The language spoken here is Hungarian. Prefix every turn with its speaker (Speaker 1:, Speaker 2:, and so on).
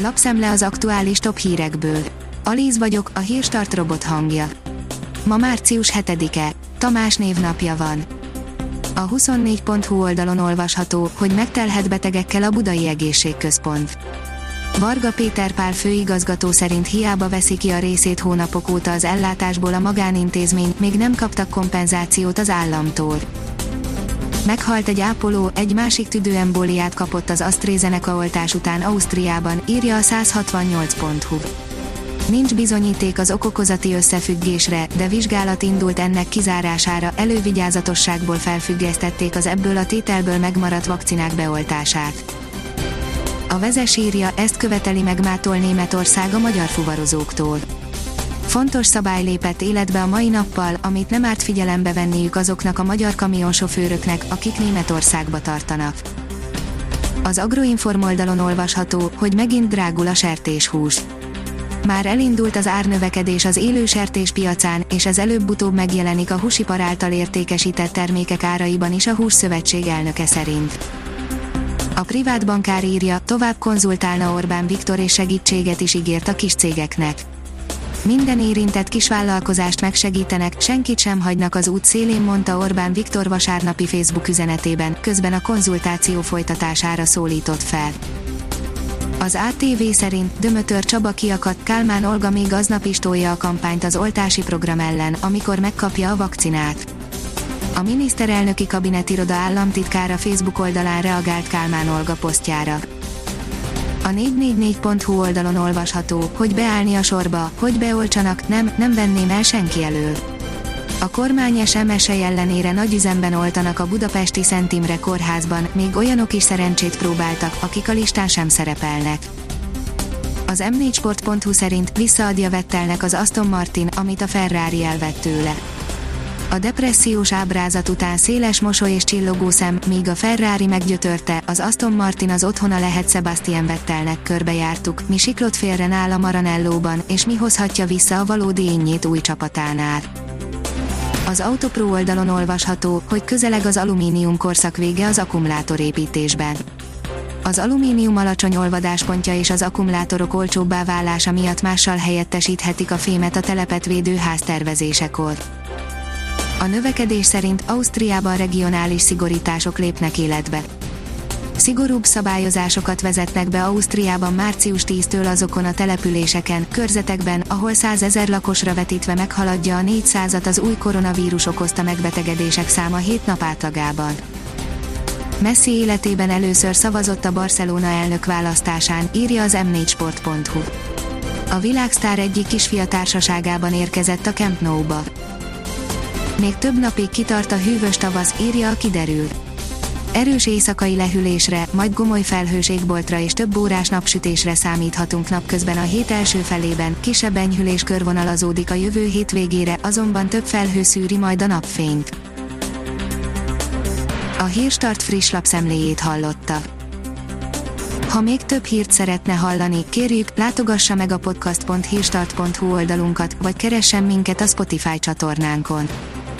Speaker 1: Lapszemle az aktuális top hírekből. Alíz vagyok, a hírstart robot hangja. Ma március 7-e, Tamás névnapja van. A 24.hu oldalon olvasható, hogy megtelhet betegekkel a Budai Egészségközpont. Varga Péter Pál főigazgató szerint hiába veszi ki a részét hónapok óta az ellátásból a magánintézmény, még nem kaptak kompenzációt az államtól. Meghalt egy ápoló, egy másik tüdőembóliát kapott az AstraZeneca oltás után Ausztriában, írja a 168.hu. Nincs bizonyíték az okokozati összefüggésre, de vizsgálat indult ennek kizárására, elővigyázatosságból felfüggesztették az ebből a tételből megmaradt vakcinák beoltását. A vezes írja, ezt követeli meg mától Németország a magyar fuvarozóktól. Fontos szabály lépett életbe a mai nappal, amit nem árt figyelembe venniük azoknak a magyar kamionsofőröknek, akik Németországba tartanak. Az Agroinform oldalon olvasható, hogy megint drágul a sertéshús. Már elindult az árnövekedés az élő sertés piacán, és ez előbb-utóbb megjelenik a húsipar által értékesített termékek áraiban is a hússzövetség elnöke szerint. A privát bankár írja, tovább konzultálna Orbán Viktor és segítséget is ígért a kis cégeknek. Minden érintett kisvállalkozást megsegítenek, senkit sem hagynak az út szélén, mondta Orbán Viktor vasárnapi Facebook üzenetében, közben a konzultáció folytatására szólított fel. Az ATV szerint Dömötör Csaba kiakadt, Kálmán Olga még aznap is tolja a kampányt az oltási program ellen, amikor megkapja a vakcinát. A miniszterelnöki kabinetiroda államtitkára Facebook oldalán reagált Kálmán Olga posztjára. A 444.hu oldalon olvasható, hogy beállni a sorba, hogy beoltsanak, nem, nem venném el senki elől. A kormány SMS ellenére nagy üzemben oltanak a budapesti Szent Imre kórházban, még olyanok is szerencsét próbáltak, akik a listán sem szerepelnek. Az m4sport.hu szerint visszaadja Vettelnek az Aston Martin, amit a Ferrari elvett tőle. A depressziós ábrázat után széles mosoly és csillogó szem, míg a Ferrari meggyötörte, az Aston Martin az otthona lehet Sebastian Vettelnek körbejártuk, mi siklott félre nála Maranellóban, és mi hozhatja vissza a valódi énnyét új csapatánál. Az Autopro oldalon olvasható, hogy közeleg az alumínium korszak vége az akkumulátorépítésben. Az alumínium alacsony olvadáspontja és az akkumulátorok olcsóbbá válása miatt mással helyettesíthetik a fémet a telepet védő háztervezésekor. A növekedés szerint Ausztriában regionális szigorítások lépnek életbe. Szigorúbb szabályozásokat vezetnek be Ausztriában március 10-től azokon a településeken, körzetekben, ahol 100 ezer lakosra vetítve meghaladja a 400-at az új koronavírus okozta megbetegedések száma 7 nap átlagában. Messi életében először szavazott a Barcelona elnök választásán, írja az m4sport.hu. A világsztár egyik kisfia társaságában érkezett a Camp Nou-ba. Még több napig kitart a hűvös tavasz, írja a kiderül. Erős éjszakai lehűlésre, majd gomoly felhős égboltra és több órás napsütésre számíthatunk napközben a hét első felében, kisebb enyhülés körvonalazódik a jövő hét végére, azonban több felhő szűri majd a napfényt. A Hírstart friss lapszemléjét hallotta. Ha még több hírt szeretne hallani, kérjük, látogassa meg a podcast.hírstart.hu oldalunkat, vagy keressen minket a Spotify csatornánkon